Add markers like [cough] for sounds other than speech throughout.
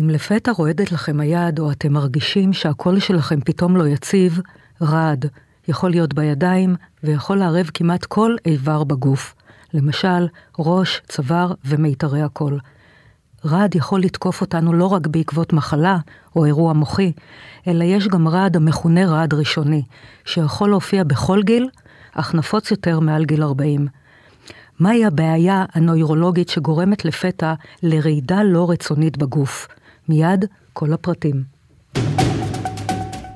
אם לפתע רועדת לכם היד או אתם מרגישים שהקול שלכם פתאום לא יציב, רעד יכול להיות בידיים ויכול לערב כמעט כל איבר בגוף, למשל ראש, צוואר ומיתרי הקול. רעד יכול לתקוף אותנו לא רק בעקבות מחלה או אירוע מוחי, אלא יש גם רעד המכונה רעד ראשוני, שיכול להופיע בכל גיל, אך נפוץ יותר מעל גיל 40. מהי הבעיה הנוירולוגית שגורמת לפתע לרעידה לא רצונית בגוף? מיד כל הפרטים.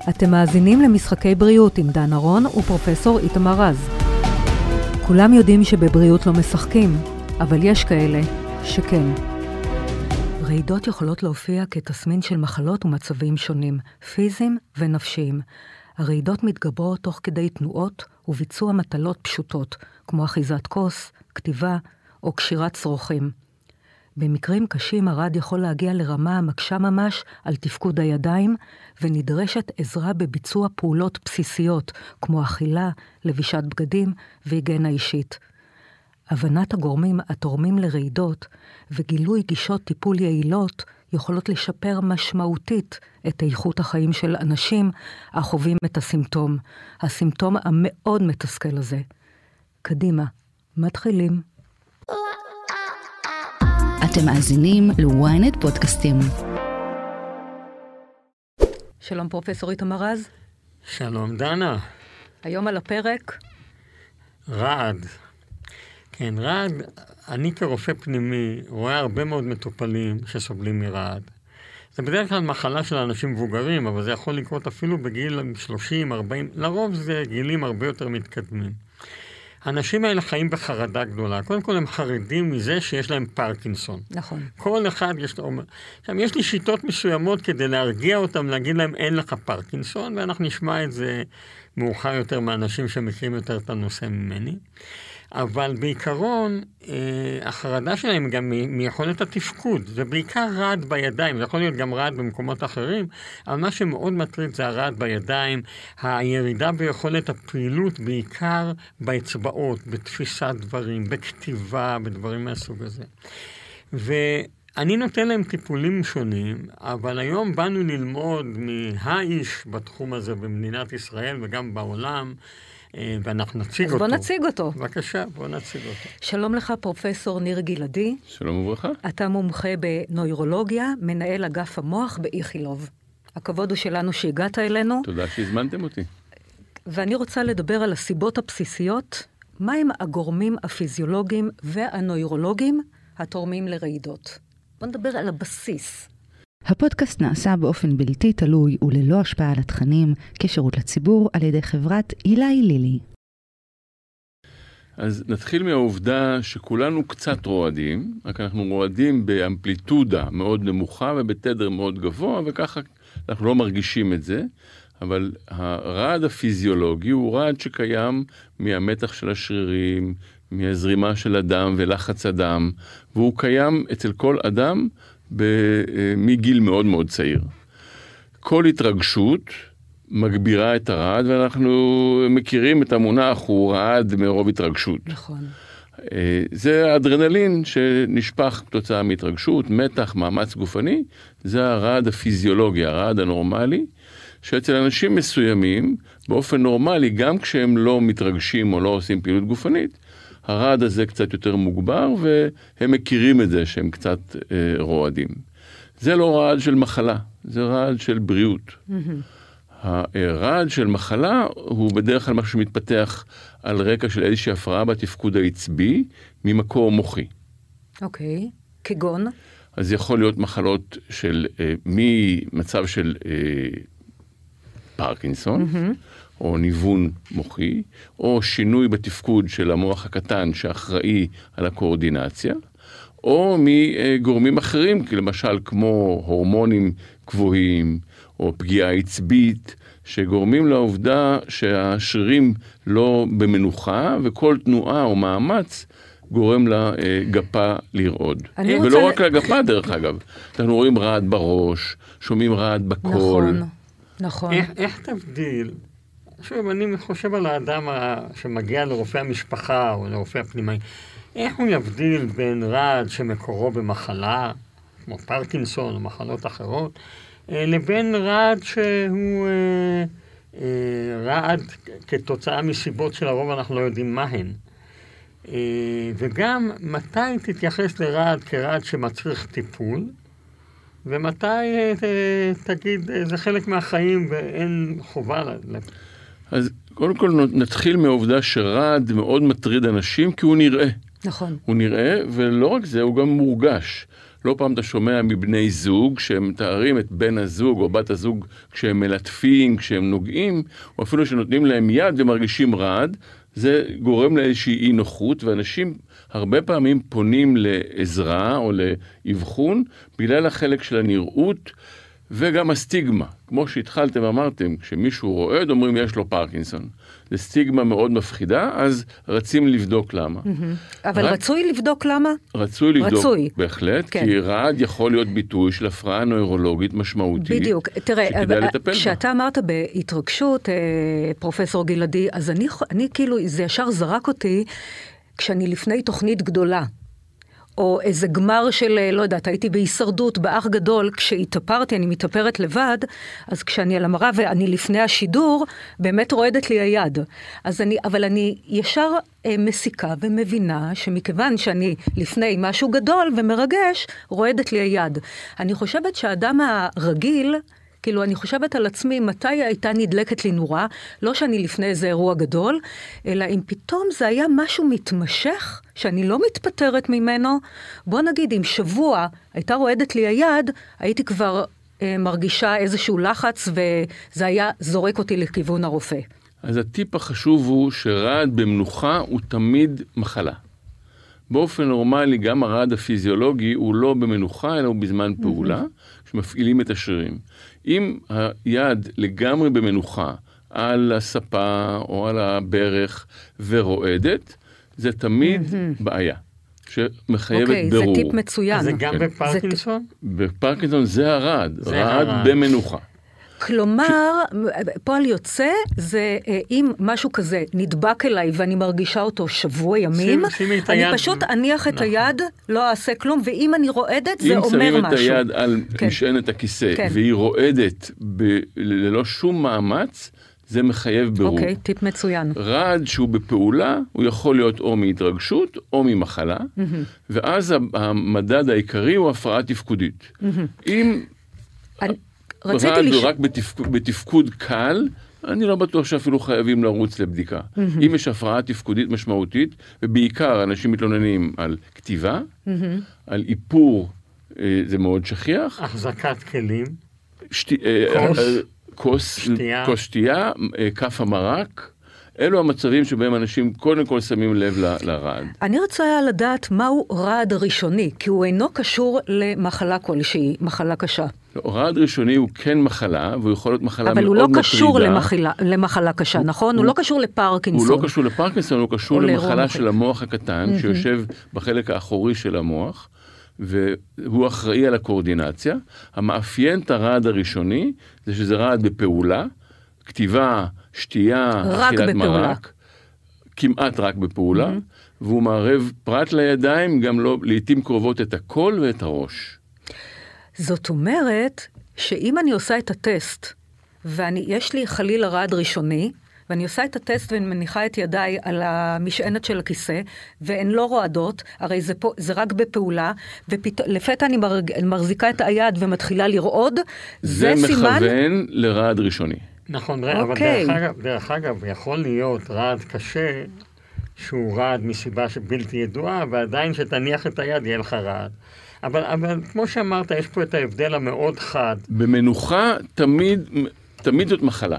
אתם מאזינים למשחקי בריאות עם דן ארון ופרופסור איתמר רז. כולם יודעים שבבריאות לא משחקים, אבל יש כאלה שכן. רעידות יכולות להופיע כתסמין של מחלות ומצבים שונים, פיזיים ונפשיים. הרעידות מתגברות תוך כדי תנועות וביצוע מטלות פשוטות, כמו אחיזת כוס, כתיבה או קשירת שרוכים. במקרים קשים הרד יכול להגיע לרמה המקשה ממש על תפקוד הידיים, ונדרשת עזרה בביצוע פעולות בסיסיות, כמו אכילה, לבישת בגדים והיגיינה אישית. הבנת הגורמים התורמים לרעידות וגילוי גישות טיפול יעילות יכולות לשפר משמעותית את איכות החיים של אנשים החווים את הסימפטום, הסימפטום המאוד מתסכל הזה. קדימה, מתחילים. אתם מאזינים ל-ynet פודקאסטים. שלום פרופסור איתמר רז. שלום דנה. היום על הפרק. רעד. כן, רעד, אני כרופא פנימי רואה הרבה מאוד מטופלים שסובלים מרעד. זה בדרך כלל מחלה של אנשים מבוגרים, אבל זה יכול לקרות אפילו בגיל 30, 40, לרוב זה גילים הרבה יותר מתקדמים. האנשים האלה חיים בחרדה גדולה. קודם כל הם חרדים מזה שיש להם פרקינסון. נכון. כל אחד יש לו... עכשיו, יש לי שיטות מסוימות כדי להרגיע אותם, להגיד להם אין לך פרקינסון, ואנחנו נשמע את זה מאוחר יותר מאנשים שמכירים יותר את הנושא ממני. אבל בעיקרון, אה, החרדה שלהם גם מיכולת התפקוד, זה בעיקר רעד בידיים, זה יכול להיות גם רעד במקומות אחרים, אבל מה שמאוד מטריד זה הרעד בידיים, הירידה ביכולת הפעילות בעיקר באצבעות, בתפיסת דברים, בכתיבה, בדברים מהסוג הזה. ואני נותן להם טיפולים שונים, אבל היום באנו ללמוד מהאיש בתחום הזה במדינת ישראל וגם בעולם, ואנחנו נציג אז אותו. אז בוא נציג אותו. בבקשה, בוא נציג אותו. שלום לך, פרופסור ניר גלעדי. שלום וברכה. אתה מומחה בנוירולוגיה, מנהל אגף המוח באיכילוב. הכבוד הוא שלנו שהגעת אלינו. תודה שהזמנתם אותי. ואני רוצה לדבר על הסיבות הבסיסיות, מהם הגורמים הפיזיולוגיים והנוירולוגיים התורמים לרעידות. בוא נדבר על הבסיס. הפודקאסט נעשה באופן בלתי תלוי וללא השפעה על התכנים כשירות לציבור על ידי חברת אילי לילי. אז נתחיל מהעובדה שכולנו קצת רועדים, רק אנחנו רועדים באמפליטודה מאוד נמוכה ובתדר מאוד גבוה, וככה אנחנו לא מרגישים את זה, אבל הרעד הפיזיולוגי הוא רעד שקיים מהמתח של השרירים, מהזרימה של הדם ולחץ הדם, והוא קיים אצל כל אדם מגיל מאוד מאוד צעיר. כל התרגשות מגבירה את הרעד, ואנחנו מכירים את המונח, הוא רעד מרוב התרגשות. נכון. אה, זה האדרנלין שנשפך כתוצאה מהתרגשות, מתח, מאמץ גופני, זה הרעד הפיזיולוגי, הרעד הנורמלי, שאצל אנשים מסוימים, באופן נורמלי, גם כשהם לא מתרגשים או לא עושים פעילות גופנית, הרעד הזה קצת יותר מוגבר, והם מכירים את זה שהם קצת אה, רועדים. זה לא רעד של מחלה, זה רעד של בריאות. Mm-hmm. הרעד של מחלה הוא בדרך כלל משהו שמתפתח על רקע של איזושהי הפרעה בתפקוד העצבי ממקור מוחי. אוקיי, okay. כגון? אז יכול להיות מחלות של, אה, ממצב של אה, פרקינסון, mm-hmm. או ניוון מוחי, או שינוי בתפקוד של המוח הקטן שאחראי על הקואורדינציה, או מגורמים אחרים, למשל כמו הורמונים גבוהים, או פגיעה עצבית, שגורמים לעובדה שהשרירים לא במנוחה, וכל תנועה או מאמץ גורם לגפה לרעוד. ולא רוצה... רק לגפה, דרך אגב. אנחנו רואים רעד בראש, שומעים רעד בקול. נכון, נכון. איך, איך תבדיל שוב, אני חושב על האדם שמגיע לרופא המשפחה או לרופא הפנימאי. איך הוא יבדיל בין רעד שמקורו במחלה, כמו פרקינסון או מחלות אחרות, אה, לבין רעד שהוא אה, אה, רעד כתוצאה מסיבות שלרוב אנחנו לא יודעים מה הן. וגם מתי תתייחס לרעד כרעד שמצריך טיפול, ומתי תגיד זה חלק מהחיים ואין חובה. אז קודם כל נתחיל מהעובדה שרעד מאוד מטריד אנשים כי הוא נראה. נכון. הוא נראה, ולא רק זה, הוא גם מורגש. לא פעם אתה שומע מבני זוג שהם מתארים את בן הזוג או בת הזוג כשהם מלטפים, כשהם נוגעים, או אפילו שנותנים להם יד ומרגישים רעד, זה גורם לאיזושהי אי נוחות, ואנשים הרבה פעמים פונים לעזרה או לאבחון בגלל החלק של הנראות. וגם הסטיגמה, כמו שהתחלתם ואמרתם, כשמישהו רועד אומרים יש לו פרקינסון. זו סטיגמה מאוד מפחידה, אז רצים לבדוק למה. אבל רק... רצוי לבדוק למה? רצוי לבדוק, רצוי. בהחלט, כן. כי רעד יכול להיות ביטוי של הפרעה נוירולוגית משמעותית. בדיוק, תראה, כשאתה אמרת בהתרגשות, אה, פרופסור גלעדי, אז אני, אני כאילו, זה ישר זרק אותי כשאני לפני תוכנית גדולה. או איזה גמר של, אה, לא יודעת, הייתי בהישרדות, באח גדול, כשהתאפרתי, אני מתאפרת לבד, אז כשאני על המראה ואני לפני השידור, באמת רועדת לי היד. אז אני, אבל אני ישר אה, מסיקה ומבינה שמכיוון שאני לפני משהו גדול ומרגש, רועדת לי היד. אני חושבת שהאדם הרגיל, כאילו, אני חושבת על עצמי, מתי הייתה נדלקת לי נורה, לא שאני לפני איזה אירוע גדול, אלא אם פתאום זה היה משהו מתמשך, שאני לא מתפטרת ממנו, בוא נגיד, אם שבוע הייתה רועדת לי היד, הייתי כבר אה, מרגישה איזשהו לחץ, וזה היה זורק אותי לכיוון הרופא. אז הטיפ החשוב הוא שרעד במנוחה הוא תמיד מחלה. באופן נורמלי, גם הרעד הפיזיולוגי הוא לא במנוחה, אלא הוא בזמן פעולה, כשמפעילים את השרירים. אם היד לגמרי במנוחה על הספה או על הברך ורועדת, זה תמיד בעיה. שמחייבת okay, בירור. אוקיי, זה טיפ מצוין. זה גם כן. בפרקינסון? בפרקינסון זה הרעד, רעד במנוחה. כלומר. פועל יוצא זה אה, אם משהו כזה נדבק אליי ואני מרגישה אותו שבוע ימים, שים אני פשוט אניח את נכון. היד, לא אעשה כלום, ואם אני רועדת זה אומר משהו. אם שמים את היד על כן. משענת הכיסא כן. והיא רועדת ב... ללא שום מאמץ, זה מחייב בירור. אוקיי, טיפ מצוין. רעד שהוא בפעולה, הוא יכול להיות או מהתרגשות או ממחלה, mm-hmm. ואז המדד העיקרי הוא הפרעה תפקודית. Mm-hmm. אם... אני... רציתי רעד לש... רק בתפק... בתפקוד קל, אני לא בטוח שאפילו חייבים לרוץ לבדיקה. Mm-hmm. אם יש הפרעה תפקודית משמעותית, ובעיקר אנשים מתלוננים על כתיבה, mm-hmm. על איפור, אה, זה מאוד שכיח. החזקת כלים. שתי, אה, כוס. אה, כוס שתייה, כוס שתייה אה, כף המרק. אלו המצבים שבהם אנשים קודם כל שמים לב ל, לרעד. אני רוצה לדעת מהו רעד ראשוני, כי הוא אינו קשור למחלה כלשהי, מחלה קשה. רעד ראשוני הוא כן מחלה, והוא יכול להיות מחלה מאוד מטרידה. אבל הוא לא קשור למחלה, למחלה קשה, הוא, נכון? הוא, הוא לא קשור לפרקינסון. הוא לא קשור לפרקינסון, הוא קשור למחלה של המוח הקטן, mm-hmm. שיושב בחלק האחורי של המוח. והוא אחראי על הקואורדינציה. המאפיין את הרעד הראשוני זה שזה רעד בפעולה, כתיבה, שתייה, אכילת מרק, כמעט רק בפעולה, mm-hmm. והוא מערב פרט לידיים, גם לא, לעיתים קרובות את הקול ואת הראש. זאת אומרת, שאם אני עושה את הטסט, ויש לי חלילה רעד ראשוני, ואני עושה את הטסט ואני מניחה את ידיי על המשענת של הכיסא, והן לא רועדות, הרי זה, פה, זה רק בפעולה, ולפתע אני מרג, מחזיקה את היד ומתחילה לרעוד, זה, זה סימן... זה מכוון לרעד ראשוני. נכון, okay. אבל אוקיי. דרך אגב, דרך אגב, יכול להיות רעד קשה, שהוא רעד מסיבה בלתי ידועה, ועדיין שתניח את היד יהיה לך רעד. אבל, אבל כמו שאמרת, יש פה את ההבדל המאוד חד. במנוחה תמיד, תמיד זאת מחלה.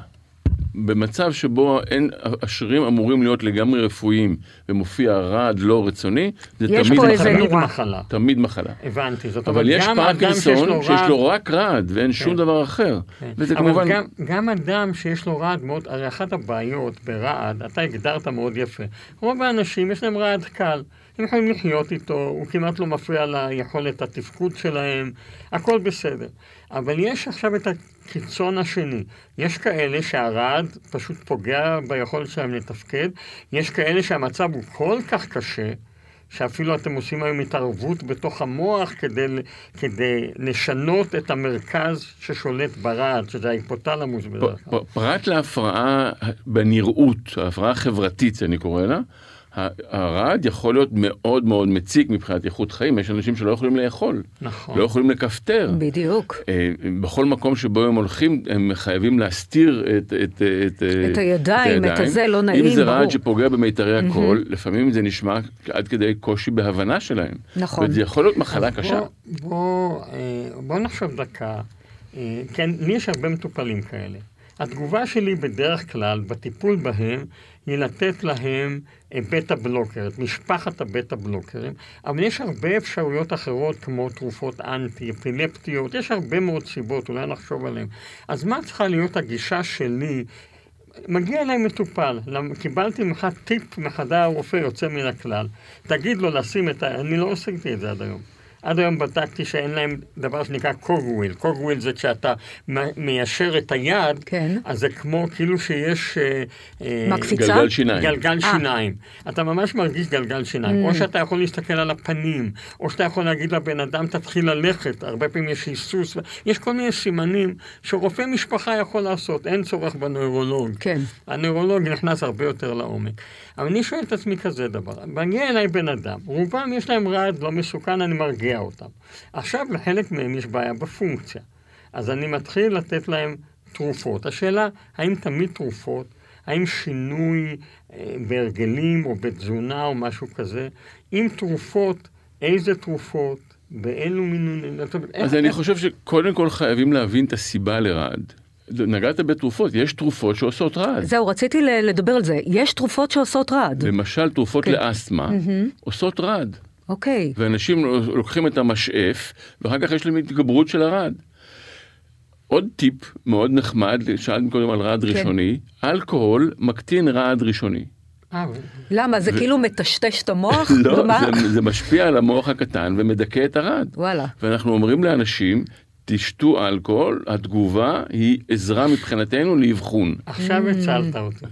במצב שבו אין, השרירים אמורים להיות לגמרי רפואיים ומופיע רעד לא רצוני, זה תמיד מחלה. מחלה. תמיד מחלה. הבנתי, זאת אומרת, אבל יש פרקינסון שיש לו רק רעד ואין כן. שום דבר אחר. כן. וזה אבל כמובן... גם, גם אדם שיש לו רעד מאוד, הרי אחת הבעיות ברעד, אתה הגדרת מאוד יפה, רוב האנשים יש להם רעד קל. הם יכולים לחיות איתו, הוא כמעט לא מפריע ליכולת התפקוד שלהם, הכל בסדר. אבל יש עכשיו את הקיצון השני. יש כאלה שהרעד פשוט פוגע ביכולת שלהם לתפקד, יש כאלה שהמצב הוא כל כך קשה, שאפילו אתם עושים היום התערבות בתוך המוח כדי, כדי לשנות את המרכז ששולט ברעד, שזה ההיפותלמוס בדרך כלל. פרט להפרעה בנראות, ההפרעה החברתית, אני קורא לה, הרעד יכול להיות מאוד מאוד מציק מבחינת איכות חיים, יש אנשים שלא יכולים לאכול, נכון. לא יכולים לכפתר. בדיוק. אה, בכל מקום שבו הם הולכים, הם חייבים להסתיר את, את, את, את הידיים, את הזה, לא נעים, אם זה ברור. רעד שפוגע במיתרי הקול, mm-hmm. לפעמים זה נשמע עד כדי קושי בהבנה שלהם. נכון. וזה יכול להיות מחלה קשה. בוא, בוא, אה, בוא נחשוב דקה, אה, כן, לי יש הרבה מטופלים כאלה. התגובה שלי בדרך כלל, בטיפול בהם, היא לתת להם בטא בלוקר, את משפחת הבטא בלוקרים, אבל יש הרבה אפשרויות אחרות כמו תרופות אנטי, אפילפטיות, יש הרבה מאוד סיבות, אולי נחשוב עליהן. אז מה צריכה להיות הגישה שלי? מגיע אליי מטופל, קיבלתי ממך טיפ מחדר הרופא יוצא מן הכלל, תגיד לו לשים את ה... אני לא עשיתי את זה עד היום. עד היום בדקתי שאין להם דבר שנקרא קוגוויל. קוגוויל זה כשאתה מיישר את היד, כן. אז זה כמו כאילו שיש... אה, מקפיצה? גלגל שיניים. גלגל 아. אה. שיניים. אתה ממש מרגיש גלגל שיניים. Mm. או שאתה יכול להסתכל על הפנים, או שאתה יכול להגיד לבן אדם, תתחיל ללכת. הרבה פעמים יש היסוס. יש כל מיני סימנים שרופא משפחה יכול לעשות. אין צורך בנוירולוג. כן. הנוירולוג נכנס הרבה יותר לעומק. אבל אני שואל את עצמי כזה דבר. מגיע אליי בן אדם, רובם יש להם רעד לא מסוכן, אני מרגיע אותם. עכשיו לחלק מהם יש בעיה בפונקציה. אז אני מתחיל לתת להם תרופות. השאלה, האם תמיד תרופות, האם שינוי אה, בהרגלים או בתזונה או משהו כזה, אם תרופות, איזה תרופות, באילו מינונים, אז אני חושב שקודם כל חייבים להבין את הסיבה לרעד. נגעת בתרופות, יש תרופות שעושות רעד. זהו, רציתי לדבר על זה. יש תרופות שעושות רעד. למשל, תרופות okay. לאסתמה mm-hmm. עושות רעד. אוקיי. Okay. ואנשים לוקחים את המשאף, ואחר כך יש להם התגברות של הרעד. עוד טיפ מאוד נחמד, שאלתם קודם על רעד כן. ראשוני, אלכוהול מקטין רעד ראשוני. למה? זה ו... כאילו מטשטש את המוח? לא, זה, זה משפיע על המוח הקטן ומדכא את הרעד. וואלה. ואנחנו אומרים לאנשים, תשתו אלכוהול, התגובה היא עזרה מבחינתנו לאבחון. עכשיו הצלת אותי,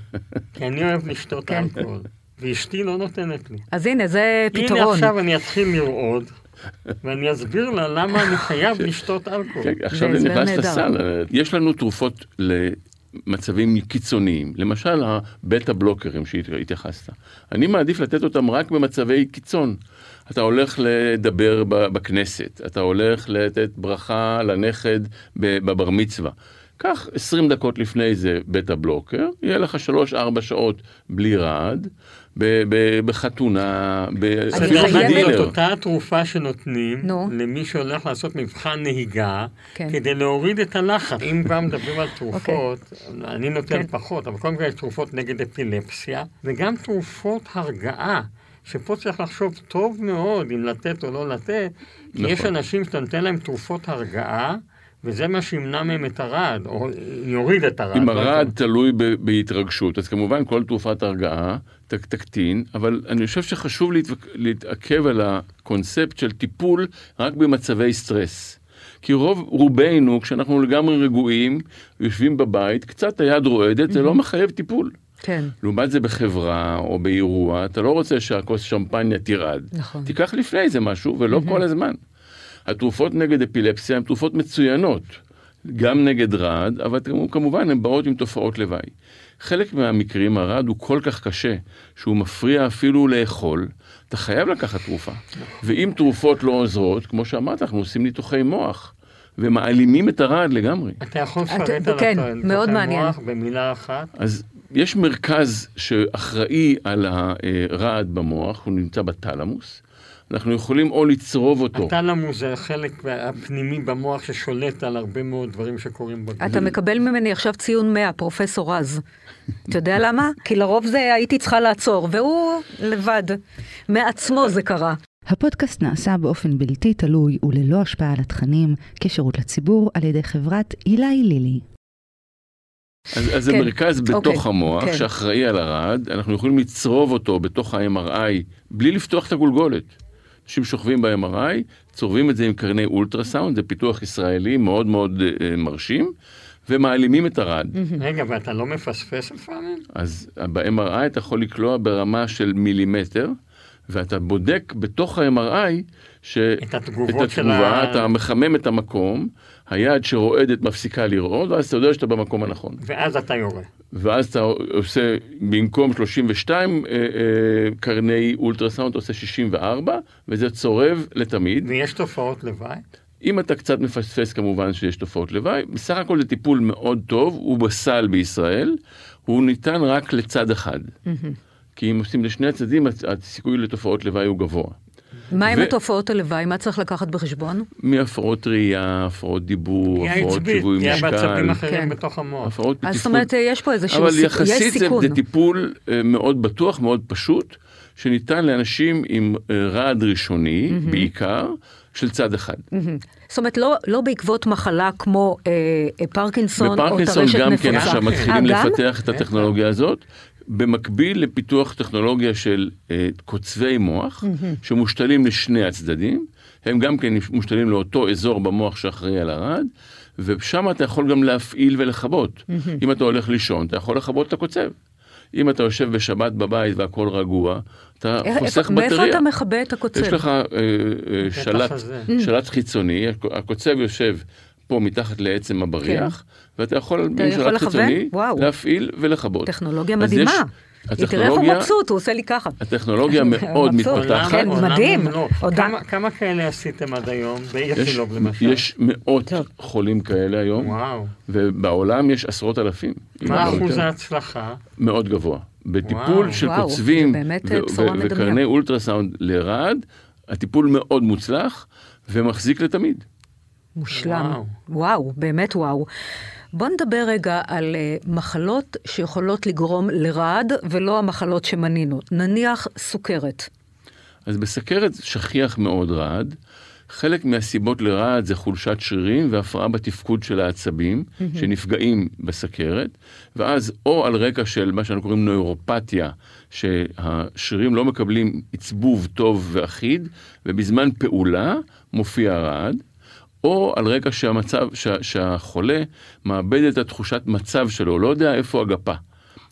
כי אני אוהב לשתות כן. אלכוהול, ואשתי לא נותנת לי. אז הנה, זה פתרון. הנה עכשיו אני אתחיל לרעוד. ואני אסביר לה למה אני חייב [laughs] לשתות אלכוהול. כן, עכשיו זה נכנס לסל. יש לנו תרופות למצבים קיצוניים, למשל הבטה בלוקרים שהתייחסת. אני מעדיף לתת אותם רק במצבי קיצון. אתה הולך לדבר בכנסת, אתה הולך לתת ברכה לנכד בבר מצווה. קח 20 דקות לפני זה בטה בלוקר, יהיה לך 3-4 שעות בלי רעד, בחתונה, בספיר את אותה התרופה שנותנים למי שהולך לעשות מבחן נהיגה, כן. כדי להוריד את הלחץ. אם כבר מדברים על תרופות, אוקיי. אני נותן כן. פחות, אבל קודם כל יש תרופות נגד אפילפסיה, וגם תרופות הרגעה. שפה צריך לחשוב טוב מאוד אם לתת או לא לתת, כי נכון. יש אנשים שאתה נותן להם תרופות הרגעה, וזה מה שימנע מהם את הרעד, או יוריד את הרעד. אם הרעד תלוי בהתרגשות, אז כמובן כל תרופת הרגעה תקטין, אבל אני חושב שחשוב להתעכב על הקונספט של טיפול רק במצבי סטרס. כי רוב רובנו, כשאנחנו לגמרי רגועים, יושבים בבית, קצת היד רועדת, זה לא מחייב טיפול. כן. לעומת זה בחברה או באירוע, אתה לא רוצה שהכוס שמפניה תרעד. נכון. תיקח לפני זה משהו, ולא כל הזמן. התרופות נגד אפילפסיה הן תרופות מצוינות, גם נגד רעד, אבל כמובן הן באות עם תופעות לוואי. חלק מהמקרים הרעד הוא כל כך קשה, שהוא מפריע אפילו לאכול, אתה חייב לקחת תרופה. ואם תרופות לא עוזרות, כמו שאמרת, אנחנו עושים ניתוחי מוח. ומעלימים את הרעד לגמרי. אתה יכול לפרט על כן, מאוד מעניין. במילה אחת? אז יש מרכז שאחראי על הרעד במוח, הוא נמצא בתלמוס. אנחנו יכולים או לצרוב אותו. התלמוס זה החלק הפנימי במוח ששולט על הרבה מאוד דברים שקורים בגוף. אתה מקבל ממני עכשיו ציון 100, פרופסור רז. אתה יודע למה? כי לרוב זה הייתי צריכה לעצור, והוא לבד. מעצמו זה קרה. הפודקאסט נעשה באופן בלתי תלוי וללא השפעה על התכנים כשירות לציבור על ידי חברת אילי לילי. אז, אז כן. זה מרכז בתוך אוקיי. המוח כן. שאחראי על הרעד, אנחנו יכולים לצרוב אותו בתוך ה-MRI בלי לפתוח את הגולגולת. אנשים שוכבים ב-MRI, צורבים את זה עם קרני אולטרסאונד, זה פיתוח ישראלי מאוד מאוד uh, מרשים, ומעלימים את הרעד. רגע, ואתה לא מפספס לפעמים? אז ב-MRI אתה יכול לקלוע ברמה של מילימטר, ואתה בודק בתוך ה-MRI, ש... את התגובות את של התגובה, ה- אתה מחמם את המקום, היד שרועדת מפסיקה לרעוד, ואז אתה יודע שאתה במקום הנכון. ואז אתה יורה. ואז אתה עושה, במקום 32 אה, אה, קרני אולטרסאונד, אתה עושה 64, וזה צורב לתמיד. ויש תופעות לוואי. אם אתה קצת מפספס כמובן שיש תופעות לוואי, בסך הכל זה טיפול מאוד טוב, הוא בסל בישראל, הוא ניתן רק לצד אחד. כי אם עושים לשני הצדדים, הס- הסיכוי לתופעות לוואי הוא גבוה. מה עם ו- התופעות הלוואי? מה צריך לקחת בחשבון? מהפרעות ראייה, הפרעות דיבור, פגיעה הפרעות עצבית, שיווי פגיעה משקל, בעצבים אחרים כן. בתוך המוח. הפרעות אז זאת. אומרת, יש פה איזשהו אבל סיכון, יש יחסית זה. זה טיפול אה, מאוד בטוח, מאוד פשוט, שניתן לאנשים עם אה, רעד ראשוני, בעיקר, של צד אחד. זאת אומרת, לא, לא בעקבות מחלה כמו אה, אה, פרקינסון או בפרקינסון טרשת גם נפוצה. כן עכשיו מתחילים גם? לפתח את הטכנולוגיה הזאת. במקביל לפיתוח טכנולוגיה של אה, קוצבי מוח, שמושתלים לשני הצדדים, הם גם כן מושתלים לאותו אזור במוח שאחראי על הרעד, ושם אתה יכול גם להפעיל ולכבות. אם אתה הולך לישון, אתה יכול לכבות את הקוצב. אם אתה יושב בשבת בבית והכל רגוע, אתה איך- חוסך איפה- בטריה. מאיפה אתה מכבה את הקוצב? יש לך אה, אה, שלט, הזה. שלט חיצוני, הקוצב יושב פה מתחת לעצם הבריח, ואתה יכול כן. יכול שלט לכוון? חיצוני. להפעיל ולכבות. טכנולוגיה מדהימה. יש- תראה איך הוא הטכנולוגיה, מבסוט, הוא עושה לי ככה. הטכנולוגיה [laughs] מאוד. מתפתחת. כן, עולם מדהים. כמה- כמה כאלה עשיתם עד היום? יש, באיכילוב למשל. יש מאות טוב. חולים כאלה היום, וואו. ובעולם יש עשרות אלפים. מה לא אחוז. ההצלחה? מאוד גבוה. בטיפול. של קוצבים אה. וקרני אולטרסאונד לרעד, הטיפול מאוד מוצלח ומחזיק לתמיד. מושלם. וואו. וואו, באמת וואו. בוא נדבר רגע על uh, מחלות שיכולות לגרום לרעד, ולא המחלות שמנינו. נניח סוכרת. אז בסכרת שכיח מאוד רעד. חלק מהסיבות לרעד זה חולשת שרירים והפרעה בתפקוד של העצבים שנפגעים בסכרת, ואז או על רקע של מה שאנחנו קוראים נוירופתיה, שהשרירים לא מקבלים עצבוב טוב ואחיד, ובזמן פעולה מופיע רעד, או על רקע שהמצב, שה, שהחולה מאבד את התחושת מצב שלו, לא יודע איפה הגפה.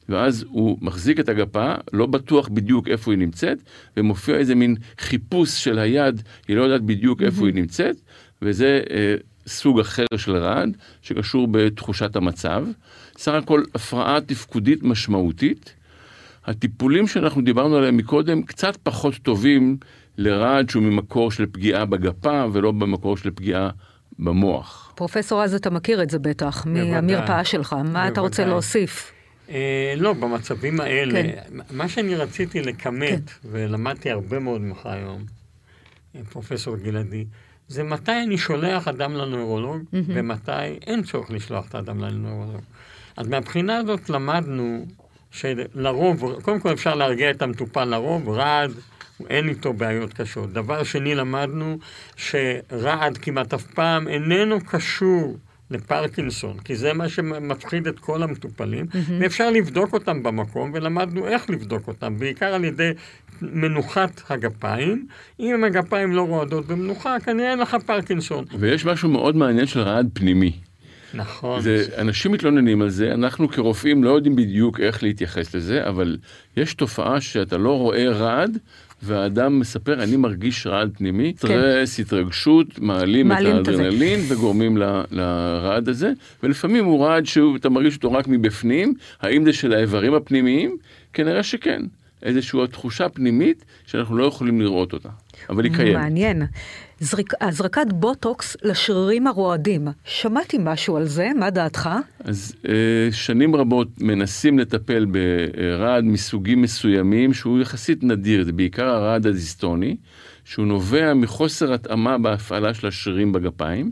ואז הוא מחזיק את הגפה, לא בטוח בדיוק איפה היא נמצאת, ומופיע איזה מין חיפוש של היד, היא לא יודעת בדיוק איפה היא נמצאת, וזה אה, סוג אחר של רעד, שקשור בתחושת המצב. סך הכל הפרעה תפקודית משמעותית. הטיפולים שאנחנו דיברנו עליהם מקודם קצת פחות טובים לרעד שהוא ממקור של פגיעה בגפה ולא במקור של פגיעה במוח. פרופסור רז, אתה מכיר את זה בטח, בוודאי. מהמרפאה שלך. מה אתה רוצה בוודאי. להוסיף? אה, לא, במצבים האלה, כן. מה שאני רציתי לכמת, ולמדתי הרבה מאוד ממך היום, אה, פרופסור גלעדי, זה מתי אני שולח אדם לנוירולוג, ומתי אין צורך לשלוח את האדם לנוירולוג. אז מהבחינה הזאת למדנו שלרוב, קודם כל אפשר להרגיע את המטופל לרוב, רעד, אין איתו בעיות קשות. דבר שני, למדנו שרעד כמעט אף פעם איננו קשור לפרקינסון, כי זה מה שמפחיד את כל המטופלים, ואפשר לבדוק אותם במקום, ולמדנו איך לבדוק אותם, בעיקר על ידי מנוחת הגפיים. אם הגפיים לא רועדות במנוחה, כנראה אין לך פרקינסון. ויש משהו מאוד מעניין של רעד פנימי. נכון. זה, אנשים מתלוננים על זה, אנחנו כרופאים לא יודעים בדיוק איך להתייחס לזה, אבל יש תופעה שאתה לא רואה רעד, והאדם מספר, אני מרגיש רעד פנימי, סטרס, התרגשות, מעלים, כן. מעלים את את. האדרנלין וגורמים ל- לרעד הזה, ולפעמים הוא רעד שאתה מרגיש אותו רק מבפנים, האם זה של האיברים הפנימיים? כנראה שכן. איזושהי תחושה פנימית שאנחנו לא יכולים לראות אותה, אבל היא קיימת. מעניין. זריק, הזרקת בוטוקס לשרירים הרועדים. שמעתי משהו על זה, מה דעתך? אז אה, שנים רבות מנסים לטפל ברעד מסוגים מסוימים שהוא יחסית נדיר, זה בעיקר הרעד הדיסטוני, שהוא נובע מחוסר התאמה בהפעלה של השרירים בגפיים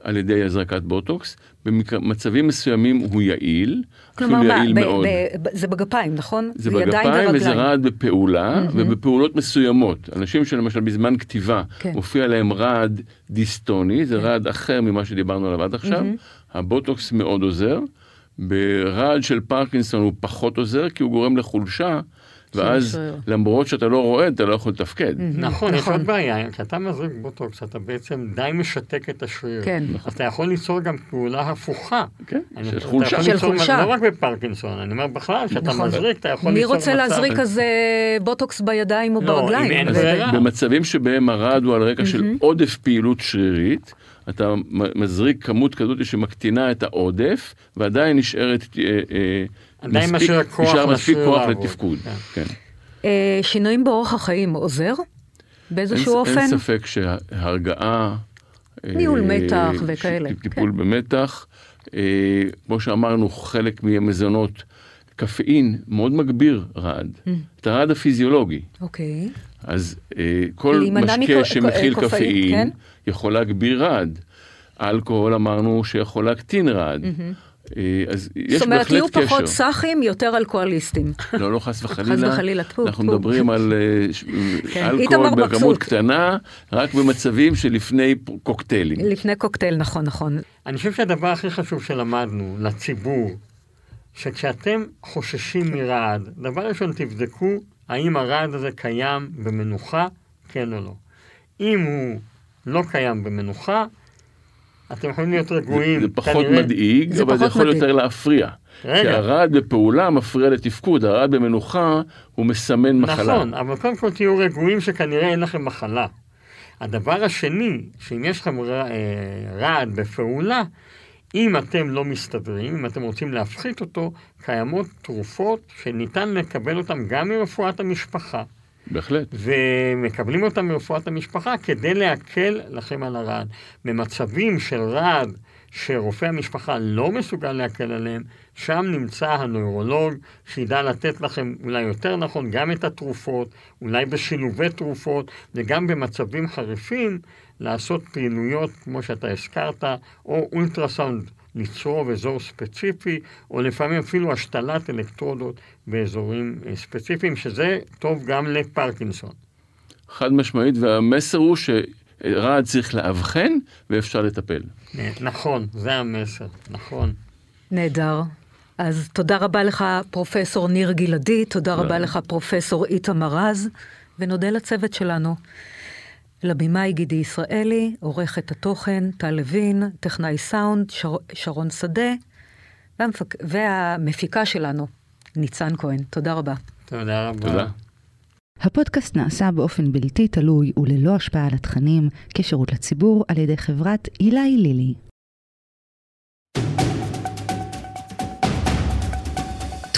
על ידי הזרקת בוטוקס, במצבים מסוימים הוא יעיל, כלומר, אפילו מה, יעיל ב- מאוד. ב- ב- זה בגפיים, נכון? זה ידיים בגפיים וזה. רעד בפעולה, ובפעולות מסוימות. אנשים שלמשל בזמן כתיבה כן. מופיע להם רעד דיסטוני, זה רעד אחר ממה שדיברנו עליו עד עכשיו, הבוטוקס מאוד עוזר. ברעד של פרקינסון הוא פחות עוזר, כי הוא גורם לחולשה ואז למרות שאתה לא רואה, אתה לא יכול לתפקד. נכון, יש נכון. עוד בעיה, כשאתה מזריק בוטוקס, אתה בעצם די משתק את השריר. כן. אז אתה יכול ליצור גם פעולה הפוכה. כן, של חולשה. של חולשה. לא רק בפרקינסון, אני אומר בכלל, כשאתה נכון. מזריק, אתה יכול ליצור מצב... מי רוצה להזריק כזה בוטוקס בידיים או לא, ברגליים? לא, אם אין ברירה. במצבים שבהם הרעד הוא על רקע של עודף פעילות שרירית, אתה מזריק כמות כזאת שמקטינה את העודף, ועדיין נשארת... אה, אה, עדיין משאיר כוח נשאר מספיק כוח לתפקוד. כן. כן. אה, שינויים באורח החיים עוזר? באיזשהו אין, אופן? אין ספק שהרגעה... ניהול מתח וכאלה. טיפול כן. במתח. כמו שאמרנו, חלק מהמזונות, קפאין מאוד מגביר רעד. Mm. את הרעד הפיזיולוגי. אוקיי. אז כל משקה שמכיל קפאין, כן? יכול להגביר רעד. אלכוהול אמרנו שיכול להקטין רעד. אה, אז יש בהחלט קשר. זאת אומרת, יהיו פחות סאחים, יותר אלכוהוליסטים. לא, לא, חס וחלילה. חס וחלילה, טפו. אנחנו מדברים על אה, כן, אלכוהול בכמות קטנה, רק במצבים שלפני קוקטיילים. לפני קוקטייל, נכון, נכון. אני חושב שהדבר הכי חשוב שלמדנו לציבור, שכשאתם חוששים מרעד, דבר ראשון תבדקו האם הרעד הזה קיים במנוחה, כן או לא. אם הוא לא קיים במנוחה, אתם יכולים להיות רגועים. זה, זה פחות כנראה... מדאיג, זה אבל פחות זה יכול מדאיג. יותר להפריע. רגע. כי הרעד בפעולה מפריע לתפקוד, הרעד במנוחה הוא מסמן נכון, מחלה. נכון, אבל קודם כל תהיו רגועים שכנראה אין לכם מחלה. הדבר השני, שאם יש לכם אה, רעד בפעולה, אם אתם לא מסתדרים, אם אתם רוצים להפחית אותו, קיימות תרופות שניתן לקבל אותן גם מרפואת המשפחה. בהחלט. ומקבלים אותם מרפואת המשפחה כדי להקל לכם על הרעד. במצבים של רעד שרופא המשפחה לא מסוגל להקל עליהם, שם נמצא הנוירולוג שידע לתת לכם אולי יותר נכון גם את התרופות, אולי בשילובי תרופות, וגם במצבים חריפים לעשות פעילויות כמו שאתה הזכרת, או אולטרסאונד לצרוב אזור ספציפי, או לפעמים אפילו השתלת אלקטרודות באזורים אה, ספציפיים, שזה טוב גם לפרקינסון. חד משמעית, והמסר הוא שרעד צריך לאבחן ואפשר לטפל. נכון, זה המסר, נכון. נהדר. אז תודה רבה לך, פרופסור ניר גלעדי, תודה רבה לך, פרופסור איתמר רז, ונודה לצוות שלנו. לבימאי גידי ישראלי, עורכת התוכן טל לוין, טכנאי סאונד שר, שרון שדה, והמפק... והמפיקה שלנו, ניצן כהן. תודה רבה. תודה רבה. תודה. הפודקאסט נעשה באופן בלתי תלוי וללא השפעה על התכנים כשירות לציבור על ידי חברת אילי לילי.